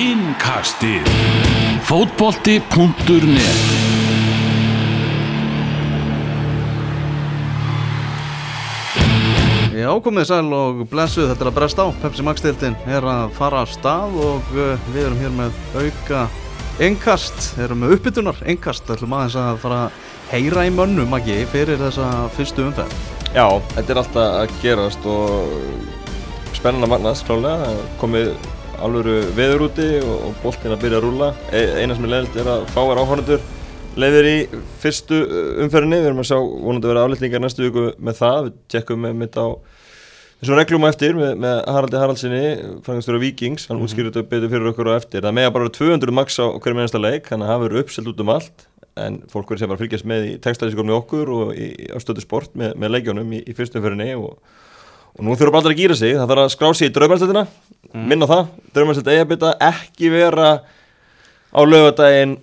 Innkastið. Fótbolti.net Já, komið sæl og blessuð, þetta er að bresta á. Pepsi Max-dildin er að fara af stað og uh, við erum hér með auka engkast, erum með uppbytunar engkast, ætlum aðeins að fara að heyra í mönnum ekki fyrir þessa fyrstu umferð. Já, þetta er alltaf að gerast og spennan að magnast klálega, komið alvöru veður úti og, og boltin að byrja að rúla e eina sem er leiðilt er að fáar áhörnundur leiðir í fyrstu umferðinni. Við erum að sjá vonandi að vera aflýtningar næstu viku með það, við tjekkum með mitt á þessum reglum á eftir með, með Haraldi Haraldsinni, frangastur á Vikings hann mm -hmm. útskýrur þetta betur fyrir okkur á eftir. Það með að bara 200 max á hverjum einasta leik. Þannig að það verður uppselt út um allt. En fólk verður sem bara fylgjast með í textæðisíkornu okkur og í, á stöðu sport með, með leikjónum í, í fyrstu umferðinni og, og nú þurfum allir að gýra sig það þarf að skrá sig í draumarstöðina mm. minna það, draumarstöð eigabita ekki vera á lögadaginn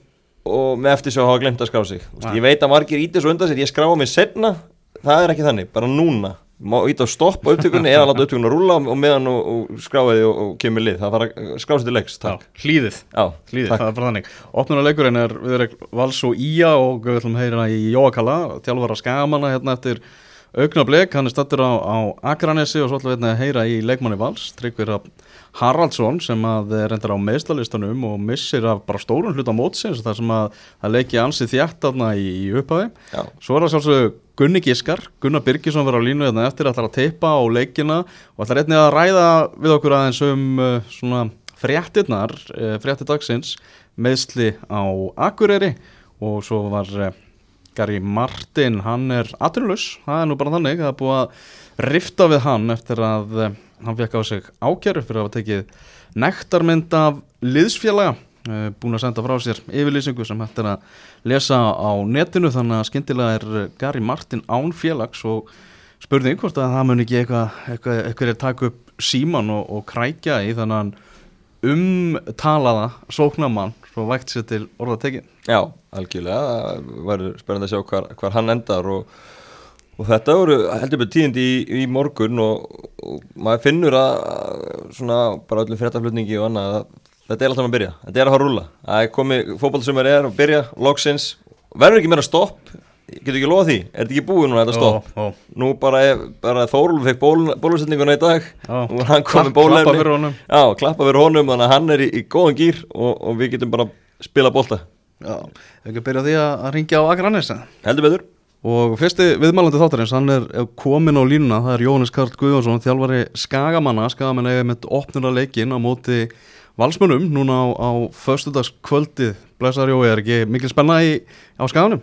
og með eftir svo hafa glemt að skrá sig. Vist, ég veit að margir ítir svo undan sér, ég skráa mig senna það er ekki þannig, bara núna. Má ít á stopp á upptökunni eða láta upptökunni að rúla og meðan og, og skráiði og, og kemur lið, það þarf að skrá sér til leiks Já, hlýðið, Já, hlýðið það er bara þannig. Opnunuleikurinn er við erum vals og ía og við ætlum að heyra í Jóakalla tjálfara skagamanna hérna eftir aukna blik, hann er stattur á, á Akranesi og svo ætlum við að heyra í leikmanni vals Tryggvir Haraldsson sem að reyndar á meðslalistanum og missir af bara stórun hlut á mótsins þar sem að það leiki ansið þjætt aðna í, í upphafi. Já. Svo er það sjálfsög Gunni Gískar, Gunnar Birgisson verður á línu hérna eftir að það er að teipa á leikina og ætlar einnig að ræða við okkur aðeins um uh, svona fréttinnar, uh, frétti dagsins meðsli á Akureyri og svo var uh, Gary Martin, hann er aturlus, það er nú bara þannig, er búið að rifta við hann eftir að hann fekk á sig ákjæru fyrir að hafa tekið nektarmynd af liðsfélaga eh, búin að senda frá sér yfirlýsingu sem hægt er að lesa á netinu þannig að skindilega er Gary Martin án félags og spurði einhvert að það mun ekki eitthvað eitthvað, eitthvað er takk upp síman og, og krækja í þannig að umtalaða sóknamann svo vægt sér til orðatekin Já, algjörlega, það verður spennandi að sjá hvar, hvar hann endar og Og þetta voru heldur betur tíðindi í, í morgun og, og maður finnur að svona bara öllum fréttaflutningi og annað að þetta er alltaf að byrja, þetta er að að rúla. Það er komið fókbalsumar er að byrja, loksins, verður ekki meira stopp, getur ekki loða því, er þetta ekki búið núna þetta stopp? Ó, ó. Nú bara, bara Þórulf fekk bólusetninguna í dag, er hann komið bólefni. Klappa fyrir honum. Já, klappa fyrir honum, þannig að hann er í, í góðan gýr og, og við getum bara spila bólta. Já, hefur ekki byrjað því að ringja á Akranesa? Heldur betur. Og fyrsti viðmælandi þáttarins, hann er komin á línuna, það er Jóhannes Karl Guðvarsson, þjálfari Skagamanna, Skagamann eiga með opnuna leikin á móti valsmönum núna á, á förstudagskvöldi. Blessaður Jói, er ekki mikil spenna í, á Skaganum?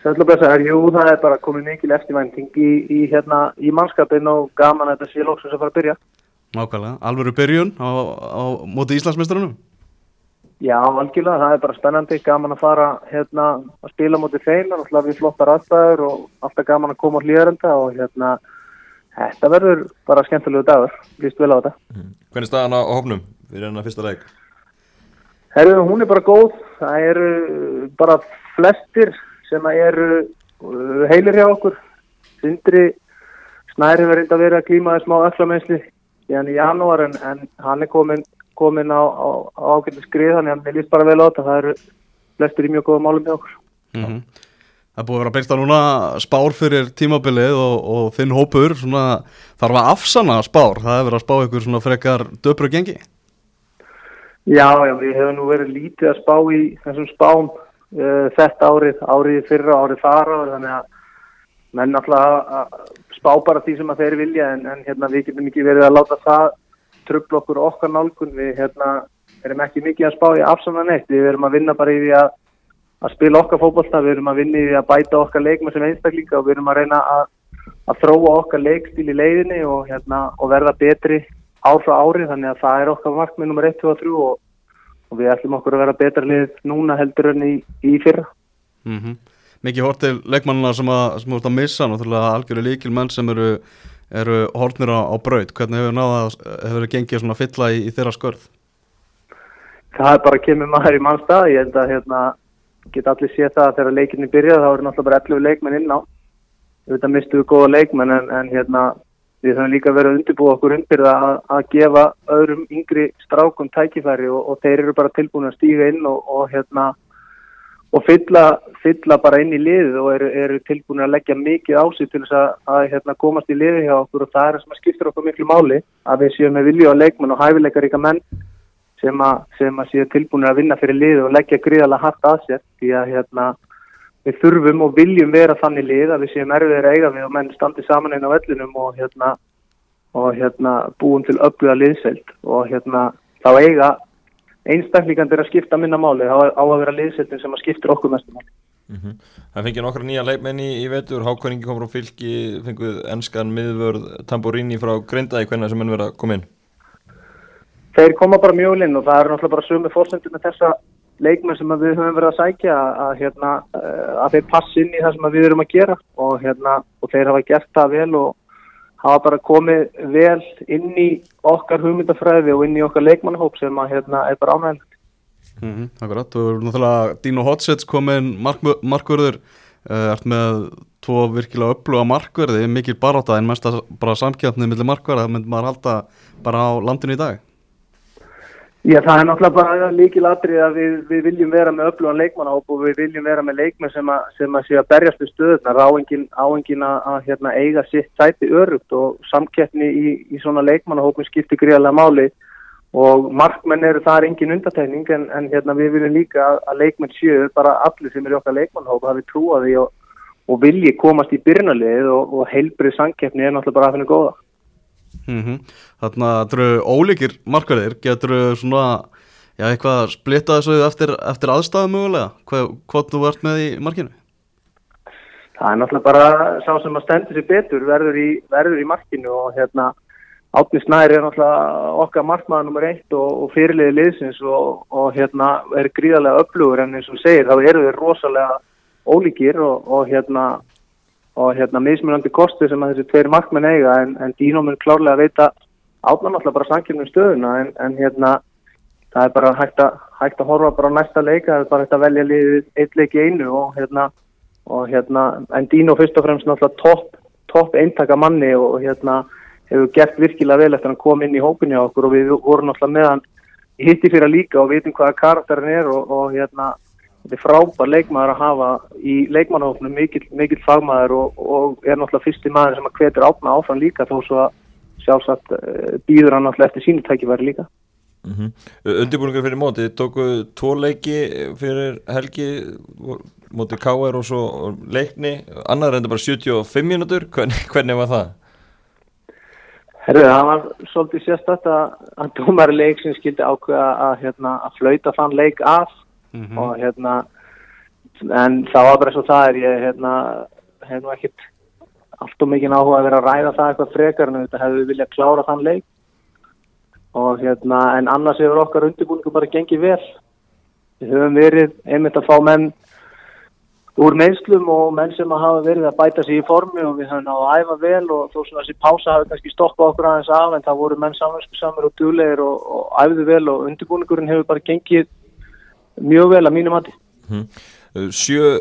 Sælum blessaður, jú, það er bara komið mikil eftirvænting í, í, hérna, í mannskapin og gaman að þetta sé lóksins að fara að byrja. Nákvæmlega, alvöru byrjun á, á móti Íslandsmestrunum? Já, algjörlega, það er bara spennandi, gaman að fara hérna að spila motið þeim og hlað við flottar aðstæður og alltaf gaman að koma á hlýjarenda og hérna þetta verður bara skemmtilegu dagur, líst vel á þetta. Mm. Hvernig staðan á hófnum fyrir enna fyrsta leik? Herru, hún er bara góð, það eru bara flestir sem eru uh, heilir hjá okkur, Sindri Snæri verður að vera að klímaði smá öllamennsli í janúar en, en hann er komin komin á, á, á ákveldi skrið þannig að mér líst bara vel á þetta. Það eru flestir í mjög góða málum með okkur. Mm -hmm. Það búið að vera byrsta núna spár fyrir tímabilið og, og þinn hópur svona, þarf að afsanna spár? Það hefur verið að spá ykkur svona frekar döpru gengi? Já, já, við hefum nú verið lítið að spá í þessum spám þetta árið, árið fyrra, árið þara þannig að menn alltaf spá bara því sem að þeir vilja en, en hérna, við getum ekki verið að láta það tröfla okkur okkar nálgun. Við hérna, erum ekki mikið að spá í afsamna neitt, við erum að vinna bara í því að, að spila okkar fókbólta, við erum að vinna í því að bæta okkar leikma sem einstaklinga og við erum að reyna að, að þróa okkar leikstíl í leiðinni og, hérna, og verða betri ár frá ári. Þannig að það er okkar markmið nummer 1, 2 og 3 og, og við ætlum okkur að vera betra lið núna heldur enn í, í fyrra. Mm -hmm. Mikið hort til leikmannina sem að, sem að missa, náttúrulega algjörlega líkil menn sem eru eru hortnir á, á braut, hvernig hefur náða hefur gengið svona fylla í, í þeirra skörð? Það er bara að kemur maður í mannstað, ég held að hérna, geta allir séð það að þegar leikinni byrjaði þá eru náttúrulega bara 11 leikmenn inn á við veitum að mistuðu góða leikmenn en, en hérna við höfum líka verið að undirbúa okkur undir að, að gefa öðrum yngri strákum tækifæri og, og þeir eru bara tilbúin að stíga inn og, og hérna og fylla, fylla bara inn í liðið og eru, eru tilbúin að leggja mikið á sig til þess að, að hérna, komast í liðið hjá okkur og það er sem að skiptir okkur miklu máli að við séum með vilja og leikmenn og hæfileikaríka menn sem að, sem að séu tilbúin að vinna fyrir liðið og leggja gríðalega hatt að sér. Því að hérna við þurfum og viljum vera þannig lið að við séum erfiðir að eiga við og menn standi saman einn á vellinum og hérna, og hérna búum til öfluga liðselt og hérna þá eiga einstaklingandir að skipta minna máli á, á að vera liðseltin sem að skiptir okkur mestum máli. Mm -hmm. Það fengið nokkra nýja leikmenni í, í vetur, Hákværingi kom frá fylki, fengið ennskan miðvörð Tamborini frá Grindaði, hvernig sem henn verið að koma inn? Þeir koma bara mjög inn og það er náttúrulega bara sömu fórsendur með þessa leikmenn sem við höfum verið að sækja að, hérna, eh, að þeir passi inn í það sem við erum að gera og, hérna, og þeir hafa gert það vel og hafa bara komið vel inn í okkar hugmyndafræði og inn í okkar leikmannhóp sem að, hérna, er bara ánægilegt. Mm -hmm, akkurat, og náttúrulega Dino Hotsets komin markvörður, uh, ert með tvo virkilega uppluga markvörði, mikil baráta en mest að bara samkjöfnið millir markvörða, það myndir maður halda bara á landinu í dag. Já, það er náttúrulega bara líkil atrið að við, við viljum vera með öflugan leikmannahóp og við viljum vera með leikmenn sem að, sem að sé að berjast við stöðunar, áengin, að, að hérna, eiga sitt sæti örugt og samkeppni í, í svona leikmannahópin skiptir gríðarlega máli og markmenn eru það er engin undatækning en, en hérna, við viljum líka að, að leikmenn séu bara allir sem eru okkar leikmannahóp hafi trúa því og, og vilji komast í byrjunalið og, og heilbrið samkeppni er náttúrulega bara að finna góða. Mm -hmm. Þannig að það eru ólíkir markverðir, getur þau svona, já eitthvað splitta þessu eftir, eftir aðstæðu mögulega, hvað, hvað þú ert með í markinu? Það er náttúrulega bara sá sem að stendur sér betur verður í, verður í markinu og hérna Átni Snæri er náttúrulega okkar markmaður nummer eitt og, og fyrirliði liðsins og, og hérna er gríðarlega öflugur en eins og segir þá eru þeir rosalega ólíkir og, og hérna og hérna mismunandi kosti sem að þessi tveir markmenn eiga en, en Dino mun klárlega að veita átlan alltaf bara samkjöfnum stöðuna en, en hérna það er bara hægt að, hægt að horfa bara á næsta leika það er bara hægt að velja liðið eitt leiki einu og hérna, og hérna en Dino fyrst og fremst náttúrulega topp top eintaka manni og hérna hefur gert virkilega vel eftir að hann kom inn í hópinni á okkur og við vorum náttúrulega með hann hitti fyrir líka og vitum hvaða karakterin er og, og hérna þetta er frábær leikmaður að hafa í leikmannahófnum mikill, mikill fagmaður og, og er náttúrulega fyrsti maður sem að hvetur átna áfram líka þó svo að sjálfsagt uh, býður hann náttúrulega eftir sínu tækifæri líka mm -hmm. Undirbúningar fyrir móti tóku tvo leiki fyrir helgi móti K.R. og svo leikni, annar reynda bara 75 minútur, hvernig, hvernig var það? Herðu, það var svolítið sérstætt að, að dómari leik sem skildi ákveða að, hérna, að flauta þann leik af mm -hmm. og hérna en það var bara og það er ég hérna hef nú ekkert allt og mikið áhuga að vera að ræða það eitthvað frekar en þetta hefur við viljað klára þann leik og hérna en annars hefur okkar undirbúningu bara gengið vel við höfum verið einmitt að fá menn úr meðslum og menn sem að hafa verið að bæta sig í formi og við höfum náðu að æfa vel og þó sem þessi pása hafi kannski stoppað okkur aðeins af en það voru menn samverðskusamur og duglegir og, og æfðu vel og undirbúningurinn hefur bara gengið mjög vel að mínum hætti hmm. Sjö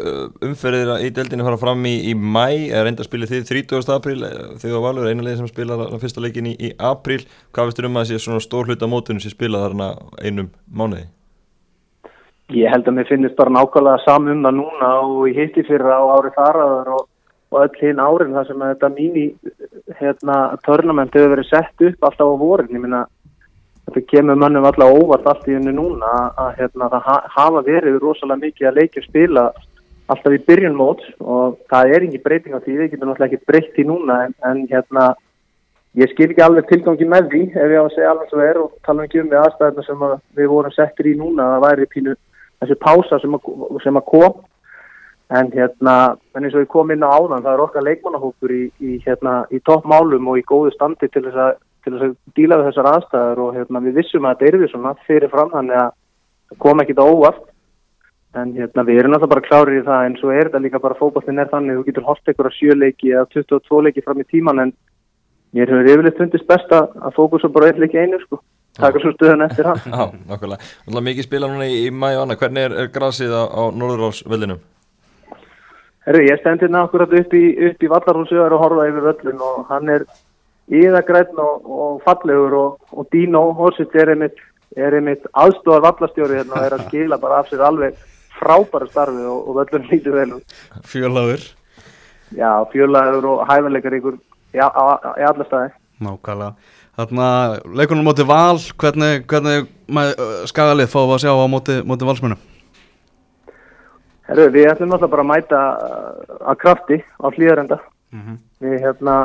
umferðir í deldinu fara fram í, í mæ er enda að spila þið 30. apríl þið á Valur, eina leið sem spila á fyrsta leikin í, í apríl, hvað veistur um að sé svona stór hlut á mótunum sem spila þarna einum mánuði? Ég held að mér finnist bara nákvæmlega saman um það núna og ég hitti fyrir á árið þaraður og, og öll hinn árin þar sem þetta mín í hérna, törnament hefur verið sett upp alltaf á vorin, ég minna þetta kemur mönnum alltaf óvart allt í hennu núna að hérna, það hafa verið rosalega mikið að leikja spila alltaf í byrjun mót og það er ekki breyting á því, við getum náttúrulega ekki breytt í núna en, en hérna ég skil ekki alveg tilgangi með því ef ég á að segja alveg svo er og tala ekki um við aðstæðina sem að við vorum settir í núna það væri pínu þessi pása sem að, sem að kom. En hérna, en eins og ég kom inn á áðan það er okkar leikmannahópur í, í, hérna, í toppmálum og í góðu standi til þess að til þess að díla við þessar aðstæðar og hérna, við vissum að þetta er við svona fyrir fram þannig að það kom ekki þetta óvart. En hérna, við erum alltaf bara klárið í það en svo er þetta líka bara fókballin er þannig þú getur hótt ekkur að sjöleiki eða 22 leiki fram í tíman en mér hefur yfirleitt fundist best að fókusa bara eitt leiki einu sko. Taka svo stöðun eftir hann. Já, nákvæmlega. Náttúrulega mikið spila núna í, í mæ og annað, hvernig er, er grasið á, á Norðurálsvöldinum? Herru, ég stend hérna okkur upp í, í Vallarhúsöður og horfa yfir völlin og hann er íðagrætn og, og fallegur og, og Dino Horsett er einmitt, einmitt aðstofar vallastjóri hérna og er að skila bara af sér alveg frábæra starfi og, og völlun lítið vel. Fjölaður Já, fjölaður og hæfileikar ykkur í, alla staði. Nákvæmlega Þarna, leikunum móti val hvernig, hvernig skagalið fáum við að sjá á móti, móti valsmunum Herru, við ætlum náttúrulega bara að mæta að krafti á hlýðarenda. mm -hmm. Við hérna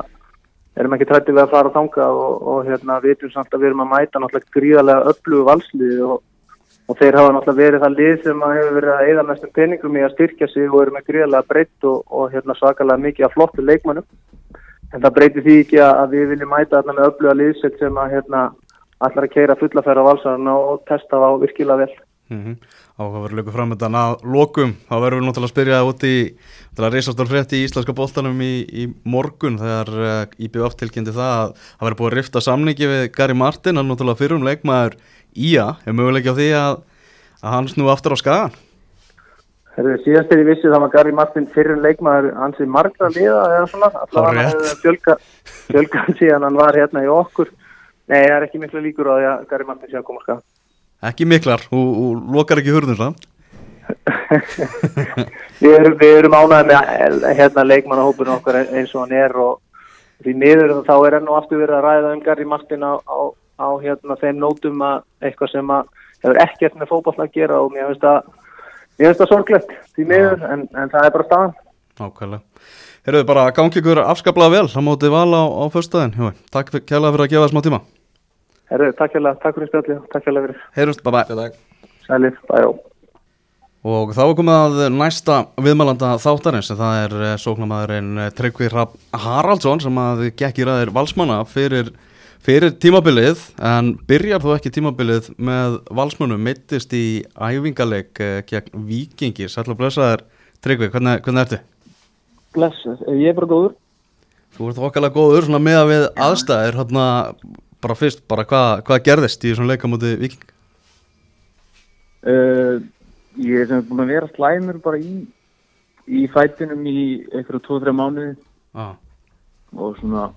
erum ekki trættið við að fara að þanga og, og hérna vitum samt að við erum að mæta náttúrulega gríðarlega öllugu valslið og, og þeir hafa náttúrulega verið það lið sem að hefur verið að eða mestum peningum í að styrkja sig og eru með gríðarlega breytt og, og hérna svakalega mikið af flottu leikmannum. En það breytir því ekki að við viljum mæta þarna með ölluga liðsett sem að hérna allar að keira fullafæra valsarna og testa á virkilega vel. Mm -hmm. Áhugaverður leikur framöndan að lokum. Þá verðum við náttúrulega að spyrja út í til að reysastór frétti í Íslenska bóltanum í, í morgun þegar uh, IBF tilkynnti það að það verður búið að rifta samningi við Gary Martin, hann náttúrulega fyrir um leikmaður Ía, er möguleik á því að, að hann snú aftur á skagan Herðu, síðast er ég vissið það var Gary Martin fyrir um leikmaður hans í margra liða eða svona, allavega hann hefði fjölga, fjölga síðan hann var hérna í okkur. Nei, það er ekki miklu líkur á því að Gary Martin sé að koma á skagan Ekki miklar, og lokar ekki hurðum samt. Við erum, við erum ánæðið með hérna leikmannahópurinn okkar eins og hann er og því miður þá er enn og aftur verið að ræða um Gary Martin á, á, á hérna þeim nótum að eitthvað sem að hefur ekkert með fókball að gera og mér finnst það mér finnst það sorglegt því miður en, en það er bara staðan. Ákvæmlega Herruðu bara gangi ykkur afskaplega vel það mótið val á, á förstæðin Takk kærlega fyrir að gefa það smá tíma Herruðu, takk kærlega, takk fyrir spjallið. Takk kærlega fyrir. Heyrjumst, bye bye Sælir, bye Og þá er komið að næsta viðmælanda þáttarins það er sóknamaðurinn Tryggvi Rapp Haraldsson sem að gekk í ræðir valsmanna fyrir, fyrir tímabilið en byrjar þó ekki tímabilið með valsmunum mittist í æfingaleg gegn vikingi Sætla blessaður Tryggvi, hvernig, hvernig ertu? Blessaður, ég er bara góður. Þú ert okkarlega góður svona með að við aðstæðir hérna bara fyrst, bara hvað hva gerðist í svona leika mútið viking? Uh, ég er sem búin að vera slæmur bara í í fætinum í eitthvað 2-3 mánuði ah. og svona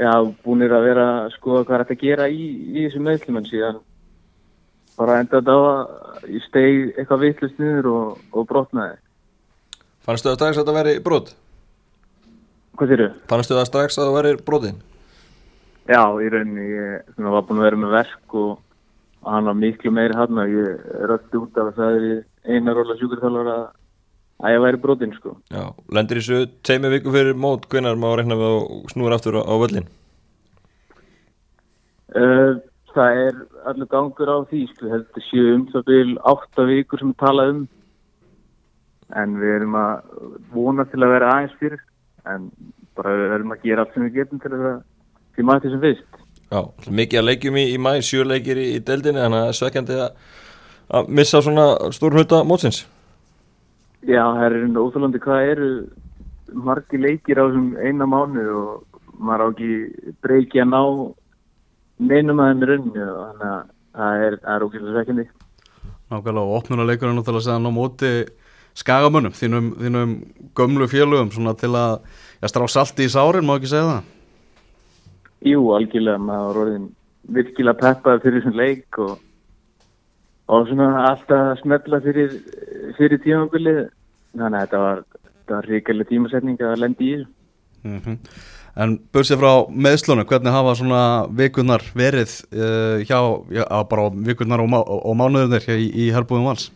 já, búinir að vera að skoða hvað er þetta að gera í, í þessum meðlum en síðan bara enda þetta á að ég steg eitthvað vittlust niður og, og brotnaði Fannstu það strax að þetta veri brot? Hvað þýrðu? Fannstu það strax að það veri brotin? Já, í rauninni ég svona, var búin að vera með verk og og hann var miklu meiri hann og ég rötti út af að það er einar róla sjúkurþálar að að ég væri brotinn sko Já, lendir þessu teimi viku fyrir mót hvenar má reyna við að snúra aftur á, á völlin? uh, Það er allur gangur á því sko, heldur séu um það byrjum átta vikur sem við tala um en við erum að vona til að vera aðeins fyrir en bara við erum að gera allt sem við getum til að því maður til sem fyrst Já, mikið að leikjum í, í mæ, sjö leikir í, í deldinni, þannig að það er svekkjandi að, að missa svona stór hluta mótsins. Já, það er óþálandi hvað eru margi leikir á þessum eina mánu og maður á ekki breyki að ná neinum að rauninu og þannig að það er, er ókvæmlega svekkjandi. Nákvæmlega og opnunuleikur er náttúrulega að segja ná móti skagamönnum, þínum, þínum gömlu félögum svona til að já, strá salti í sárin, má ekki segja það? Jú, algjörlega, maður orðin virkilega peppaði fyrir þessum leik og, og svona alltaf smetla fyrir, fyrir tímabilið þannig að þetta var, var ríkilega tímasetning að lendi í þessu. Mm -hmm. En börsið frá meðslunum, hvernig hafa svona vikurnar verið uh, hjá, já, bara vikurnar og, má, og mánuðurnir í, í Herbúðum vals?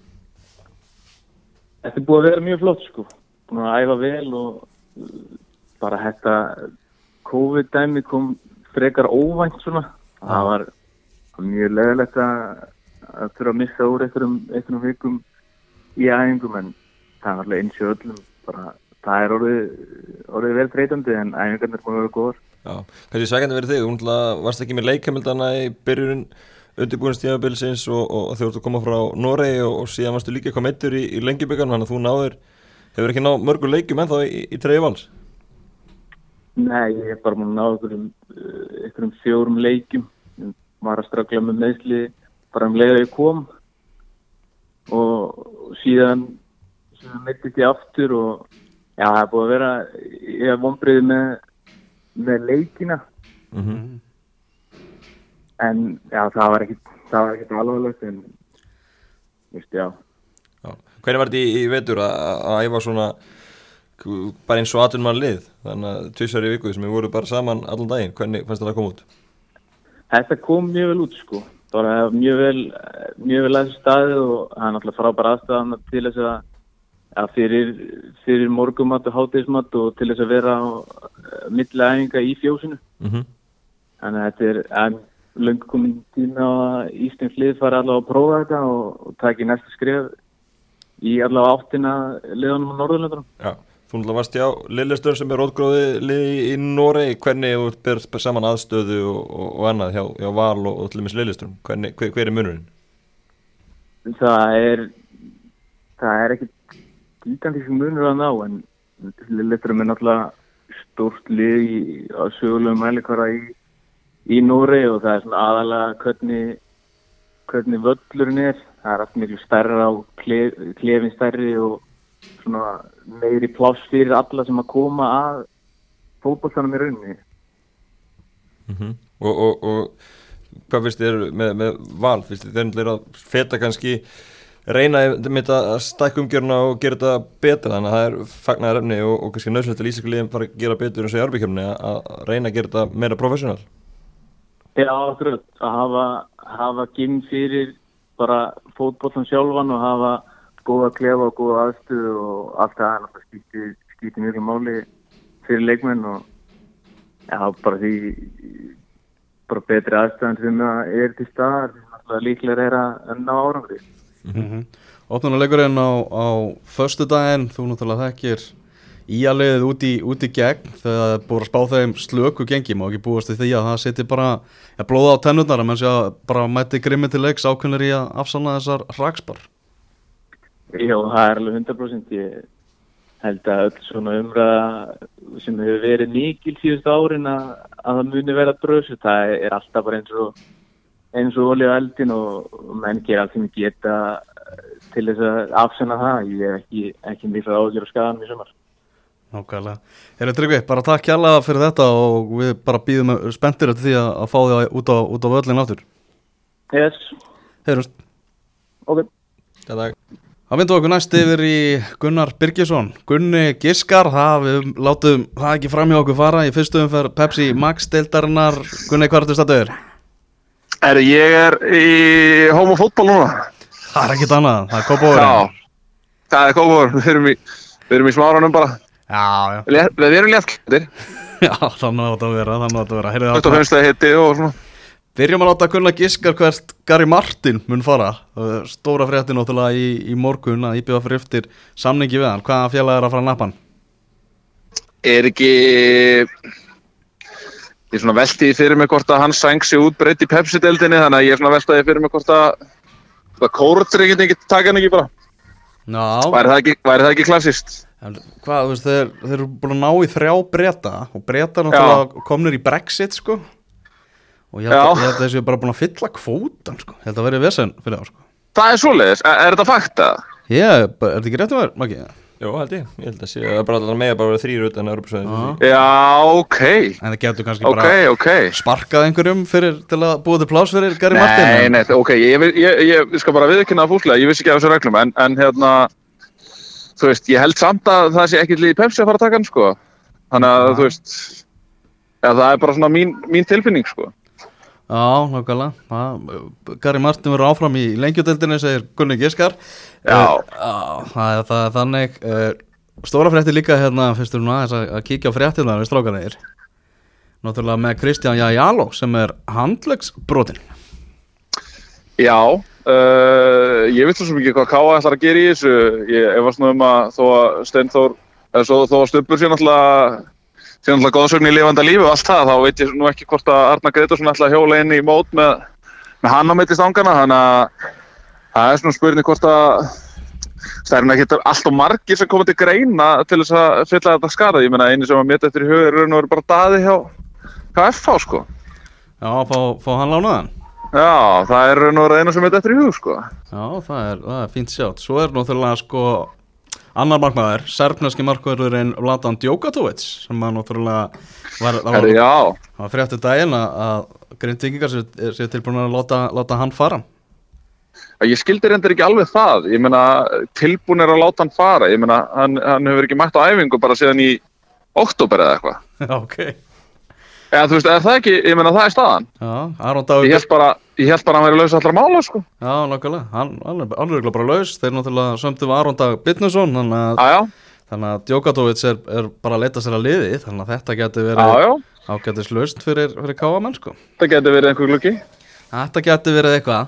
Þetta er búið að vera mjög flott sko, búin að æfa vel og bara þetta COVID-dæmi kom frekar óvænt svona. Það var mjög leðilegt að þurfa að missa úr einhverjum, vikum í æfingum en það var alveg eins og öllum. Bara, það er orðið, orðið vel treytandi en æfingarnir er búin að vera góður Já, kannski sækandi verið þig, þú varst ekki með leikamildana í byrjun undirbúinstímabilsins og, og, og ert að koma frá Noregi og, og síðan varstu líka eitthvað meittur í, í lengjuböggarn þannig að þú náður, hefur ekki náð mörgur leikum en þá í, í treyju vals Nei, ég hef bara múin að ná einhverjum, einhverjum fjórum leikjum var að strafla með meðsli bara um leiða ég kom og síðan síðan meittist ég aftur og já, það er búin að vera ég hef vonbreiði með með leikina Mhm. en já, það var ekkit það var ekkit alvarlegt en veist, já Já. Hvernig var þetta í, í vetur að, að æfa svona bara eins og aðtunum mann lið. Þannig að tvisar í viku sem við vorum bara saman allan daginn, hvernig fannst þetta að koma út? Þetta kom mjög vel út sko. Bara mjög vel mjög vel aðeins staðið og það er náttúrulega frábæra aðstæðan til þess að að fyrir, fyrir morgumat og hátegismat og til þess að vera á milli æfinga í fjósinu. Mm -hmm. þannig að þetta er löngu komin tíma að Íslands lið fara allavega að prófa þetta og, og taki næsta skrif í allavega áttina liðanum á Norðurlöndunum. Já, þú náttúrulega varst hjá Lillestur sem er rótgróði lið í, Noregi, hvernig þú ber saman aðstöðu og, og, og annað hjá, hjá Val og, og til dæmis Lillestur, hvernig, hver, hver er munurinn? það er það er ekkit gigantísk munur að ná en Lilleturum er náttúrulega stórt lið í, á sögulegum mælikvara í, í Nóri og það er svona aðalega hvernig hvernig völlurinn er. Það er allt miklu stærra og klef, klefin stærri og svona meiri pláss fyrir alla sem að koma að fótbolltanum í rauninni. Mm og, og, og hvað finnst þér með, með Val, finnst þér þeir að feta kannski reyna með þetta að stækka umgjörna og gera þetta betra? Þannig að það er fagnar efni og, og kannski nöðslega til ísækulegum fara að gera betur eins og í arbyggjumni að reyna að gera þetta meira professional. Já, akkurat, að hafa, hafa ginn fyrir bara fótbollan sjálfan og hafa góða klefa og góða aðstöðu og allt það er náttúrulega skýti, skýti mjög máli fyrir leikmenn og já, bara því bara betri aðstöðan sem það er til staðar, líklega er að ná árangri. Mm -hmm. Opnuleikurinn á, á förstu daginn, þú náttúrulega þekkir íaliðið út í, út í gegn þegar það er búið að spá þeim slöku gengi má ekki búast í því að það seti bara ja, blóða á tennurnar að menn sé að bara mæti grimmi til leiks ákveðnir í að afsalna þessar hrakspar Já, það er alveg 100% ég held að öll svona umræða sem hefur verið mikil síðust árin að, að það muni vera bröðs það er alltaf bara eins og eins og olíu eldin og, menn gera allt sem geta til þess að afsanna það ég er ekki, ekki mjög ágjör að skaða mér sumar Nákvæmlega. Herri Tryggvi, bara takk kjalla fyrir þetta og við bara býðum spenntir eftir því að, fá því út á, á völlin áttur. Yes, Heyrumst. ok Þetta Það vindu okkur næst yfir í Gunnar Birgisson. Gunni Giskar, það við látum það ekki fram hjá okkur fara í fyrstu umferð Pepsi Max deildarinnar. Gunni, hvað ertu stættuður? Er ég er í homofótból núna? Það er ekkit annað, það er kópáður. Já, það er kópáður, við erum í, í smáranum bara. Já, já. Við erum léttklættir, Já, þannig að vera, þannig átt að vera. Heyrðu, þetta finnst það hitti og svona. Byrjum að láta Gunnar Giskar hvert Gary Martin mun fara. Stóra fréttin náttúrulega í, í morgun að íbjöða fyrir eftir samningi við hann. Hvaða félag er að fara að nappa hann? Er ekki, ég er svona veltiði fyrir mig hvort að hann sæng sig út breytt í Pepsi-deldinni, þannig að ég er svona veltiði fyrir mig hvort að, hvað kóruður ekki ekki taka hann ekki bara. Já, Væri það ekki, væri það ekki klassist? En hvað, þú veist, þeir, þeir eru búin að ná í þrjá breyta og breyta náttúrulega komnir í Brexit, sko og ég held, Já. að, að þessu bara búin að fylla kvótan, sko ég held að verið vesen fyrir það, sko Það er svoleiðis, er, er þetta fakta? Ég, er þetta ekki rétt um þér, Maggi? Jó, held ég, ég held að sé að bara allar mega bara vera þrýr utan Europasvæðinu Já. Já, ok, En það getur kannski ok, bara ok. sparkað einhverjum fyrir, til að búa til plás fyrir Gary Martin Nei, nei, ok, ég, ég, ég, ég skal bara viðkynna það fúslega, ég vissi ekki af þessu reglum, en, en hérna, þú veist, ég held samt að það sé ekkert liðið Pepsi að fara að taka hann, sko. Þannig að, Já. þú veist, ja, það er bara svona mín, mín tilfinning, sko. Já, nákvæmlega. Gary Martin verður áfram í lengjudeldinni segir Gunni Giskar. Já. Já, það það þannig. Uh, Stóra frétti líka hérna fyrstur núna aðeins að, kíkja á fréttina við strákanir Náttúrulega með Kristján Jajalo sem er handlegsbrotin Já, uh, ég veit svo sem ekki hvað Káa ætlar að gera í þessu, ég efast nú um að þó að Steinþór, eða svo, þó að Stubbur sé náttúrulega, sé náttúrulega góðsögn í lifanda lífi og allt það, þá veit ég nú ekki hvort að Arna Gretarsson ætla að hjóla inn í mót með, með hann á mitt í stangana, þannig að það er svona spurning hvort að er ekki allt og margir sem komið til greina til þess að fylla þetta skara, ég meina eini sem að mitt eftir í hug er raun og veru bara daði hjá, hjá FH sko. Já, fá, fá hann lánaðan Já, það er raun og veru eina sem mitt eftir í hug sko. Já, það er, það er fínt sjátt Svo er náttúrulega sko annar markmaður, serfneski markmaðurinn Vladan Djokatovits sem að náttúrulega var, var, það var fréttu daginn að, grindvíkingar séu sé tilbúin að láta, láta hann fara ég skildi reyndar ekki alveg það. Ég meina, tilbúin er að láta hann fara. Ég meina, hann, hann hefur ekki mætt á æfingu bara síðan í oktober eða eitthvað. Já, ok Eða þú veist, er það ekki, ég meina, það er staðan. Já, Aron Dagur Ég held bara, ég held bara að hann væri laus allra mála, sko. Já, nákvæmlega, hann, hann er alveg bara laus. Þeir náttúrulega sömdu við Aron Dag Bitnusson þannig að, þannig að Djokatovits er, er bara að leta sér að liði þannig að þetta getur verið ágætis laust fyrir, fyrir káamenn sko. Það getur verið einhver gluggi. Þetta getur verið eitthvað.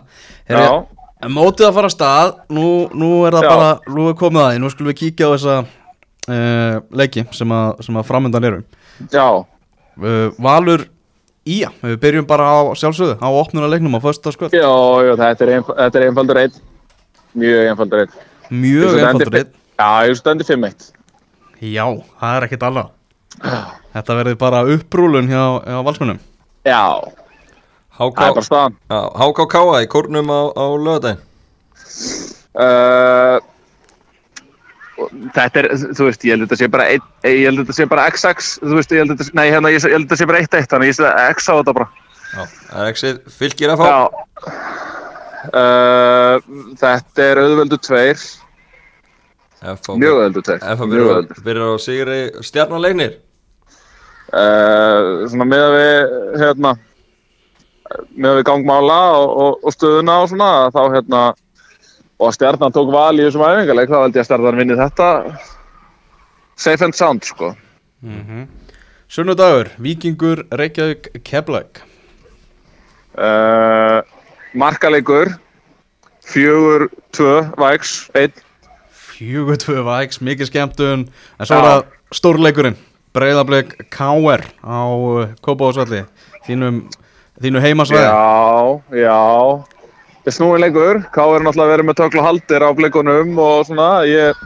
En mótið að fara að stað, nú, nú er það Já. bara, nú er komið að því, nú skulum við kíkja á þessa uh, leiki sem að, sem að Uh, Valur Ía, við byrjum bara á sjálfsögðu, á opnuna leiknum á fösta skvöld. já, já, þetta er, einf er einfaldur einn. Mjög einfaldur einn. Mjög einfaldur einn. Já, ég stendur 5-1. Já, það er ekkit annað. Þetta verður bara upprúlun hjá, hjá valsmennum. Já, það er bara staðan. Já, HKK í kórnum á, á lögadaginn Uh, þetta er, þú veist, ég held að þetta sé bara ein, ég held að þetta sé bara XX, þú veist, ég held að þetta, nei, hérna, ég, held að þetta sé bara 1-1, þannig ég sé að X á þetta bara. Já, það er ekki fylgir að fá? Já. Uh, þetta er auðvöldu tveir, FH mjög auðvöldu tveir, FH byrjar á sigri stjarnalegnir Uh, svona með að við, hérna, með að við gangmála og, og, og stöðuna og svona, þá hérna, og stjarnan tók val í þessum æfingarleik, þá held ég að stjarnan vinni þetta safe and sound, sko. Sunnudagur, Víkingur, Reykjavík, Keflag. Uh, markaleikur, tvö, vægs, einn, Fjögur tvö vægs, mikið skemmtun, en svo er það stórleikurinn, Breiðablik K.R. á uh, Kópavásvalli, þínum, þínu heimasvæði. já, já, snúin leikur, Ká er náttúrulega verið með tökla haldir á blikunum og svona, ég,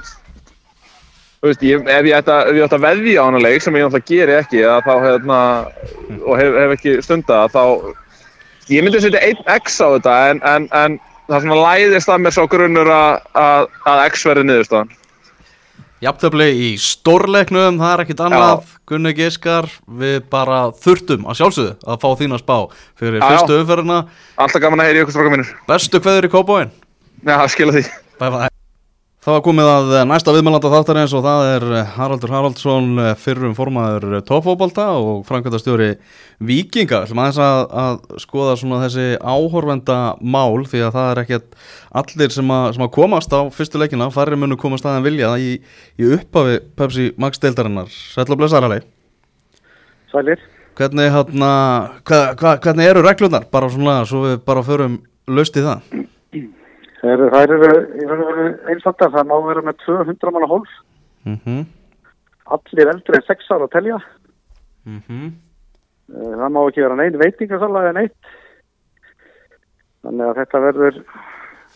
þú veist, ég, ef ég ætti að, að veðja á hana leik, sem ég náttúrulega geri ekki, að þá, hérna, og hef, hef ekki stundað, þá, ég myndi setja einn X á þetta, en, en, en það svona læðist að mér svo grunnur að, að, að X verði niðurstaðan. Jafntöfli í stórleiknum, það er ekkit annað, Gunni Giskar, við bara þurftum að sjálfsögðu að fá þín að spá fyrir Já, fyrstu umferðina, Alltaf gaman að heyri ykkur stráka mínir. bestu kveður í Kópavóin. Já, skilja því. Bye bye. Það var komið að næsta viðmælanda þáttarins og það er Haraldur Haraldsson, fyrrum formaður toppfótbolta og framkvæmtastjóri Víkinga. Sem aðeins að, að skoða svona þessi áhorfenda mál því að það er ekkert allir sem að, sem að komast á fyrstu leikina, færri munu komast aðeins vilja í, í upphafi Pepsi Max deildarinnar. Sæll og blessaðaralegi. Sælir. Hvernig, hérna, hva, hva, hvernig eru reglunar? Bara svona, svo við bara förum löst í það. Eru, það eru, í raun og veru einstaklega, það má vera með 200 manna hólf, Mm allir eldri en 6 ára að telja, -hmm. Eh, það má ekki vera neinn veitingasalega en eitt, þannig að þetta verður,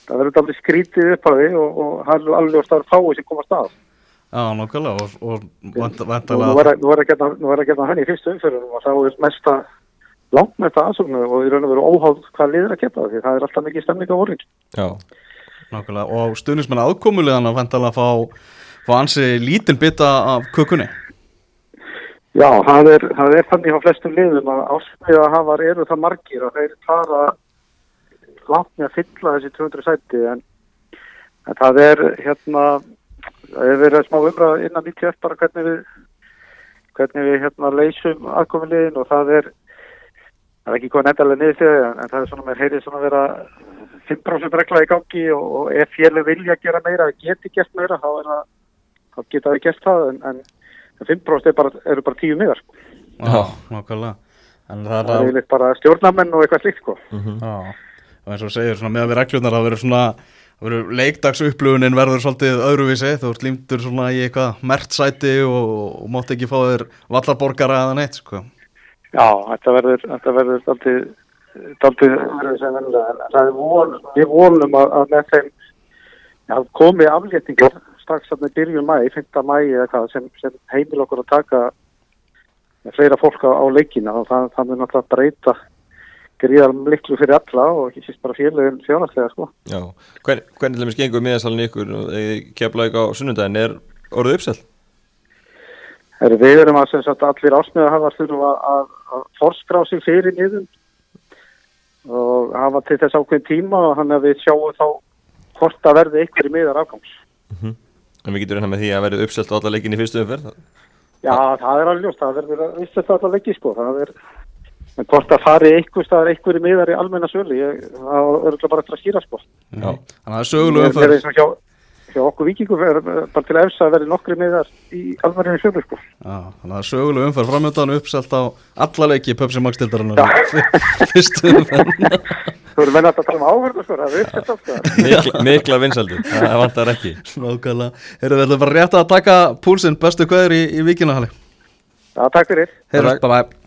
það verður allir skrítið upp á því og, og það er alveg að staður fáið sem komast að. Já, nokkulega og, vantalega nú verður að geta, hann í fyrstu umfyrunum og þá er mesta, langt mesta aðsóknu og í raun og veru óháð hvað liður að geta því það er alltaf mikið stemning á voring. Já, Nákvæmlega, og stuðnismenn aðkomulegan að vantala að fá, fá ansi lítinn bita af kökunni. Já, það er, það er þannig á flestum liðum að ásmiða hafar eru það margir og þeir fara langt með að fylla þessi 200 sæti en, en það er hérna það er verið smá umræða innan 91 bara hvernig við hvernig við hérna leysum aðkomulegin og það er það er ekki hvað nefndalega niður þegar en, en það er svona með heyrið svona vera 5% regla í gangi og, og ef félug vilja gera meira, geti gert meira þá er það, þá geta við gert það en, en 5% er bara, eru bara 10 miðar sko. Já, nákvæmlega. En það það er að, yfirleitt bara stjórnamenn og eitthvað slíkt sko. já, og eins og segir, svona með að við reglunar, það verður svona, það verður leikdagsupplöfunin verður svolítið öðruvísi, þú ert límtur svona í eitthvað mert sæti og, og mátt ekki fá þér vallarborgara eða neitt, sko. Já, þetta verður, þetta verður daldið, daldið verður sem er von, við vonum að, að með þeim já, komi afléttingar strax að með byrjun mæ, 5. mæ eða hvað, sem, sem heimil okkur að taka fleira fólk á, á leikina og það, það mun náttúrulega breyta gríðar liklu fyrir alla og ekki sýst bara félagin þjónastlega sko. Já, Hvern, hvernig til dæmis gengur miðasalinn ykkur kefla ykkur á sunnundaginn er orðið uppsell? Heru, við erum að sagt allir ásmiða hafa þurfa að, að forskrá sig fyrir niður og hafa til þess ákveðin tíma og hann að við sjáum þá hvort að verði ykkur í miðar afgangs. En við getum reynað með því að verði uppselt á alla leikin í fyrstu umferð Já, það er alveg ljóst, það verður að vissi þetta allar leiki sko, það er en hvort að fari ykkur staðar ykkur í miðar í almenna sölu, ég, það er bara eftir að skýra sko. Já. Þannig að það er sögulega er umferð hjá, okkur vikingum er bara til efs að verði nokkri miðar í sko. Já, þannig að það sögulega umferð framöndan uppselt á alla leiki Pepsi Max dildarinnar fyrstu umferð. Þú erum menn að tala um áhörðu sko, er sko. Mikla, mikla vinsaldur, það vantar ekki. Nákvæmlega, erum við ætlum bara rétt að taka púlsinn. Bestu kveður í, í Já, takk fyrir. Heyrjum, bye bye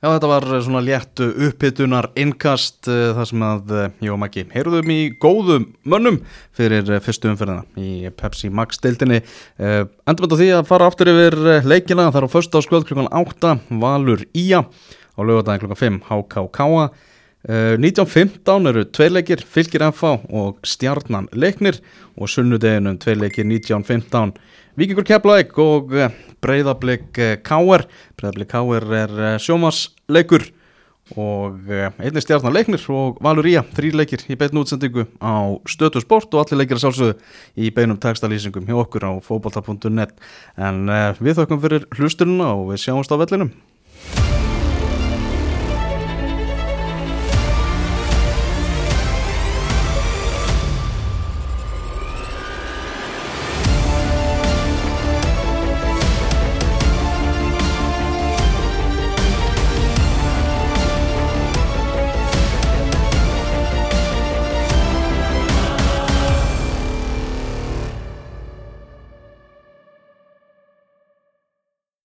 Já, þetta var eh, svona léttu upphitunar innkast uh, þar sem að uh, Jó Maggi heyrðum í góðum mönnum fyrir uh, fyrstu umferðina í Pepsi Max deildinni. Endur með því að fara aftur yfir leikina. Þar á första á skvöld klukkan 8 Valur Ía á lögadagin klukkan 5 HK Káa Uh, 1915 eru tveir leikir, fylgir FH og stjarnan leiknir og sunnudeginum tveir leikir 1915 Víkingur Keflavík og Breiðablik uh, Káer Breiðablik Káer er uh, sjómasleikur og uh, einnig stjarnan leiknir og Valur Ía þrý leikir í beinu útsendingu á stötu sport og allir leikir að sjálfsögðu í beinum textalýsingum hjá okkur á fókbalta.net en uh, við þökkum fyrir hlusturina og við sjáumst á vellinum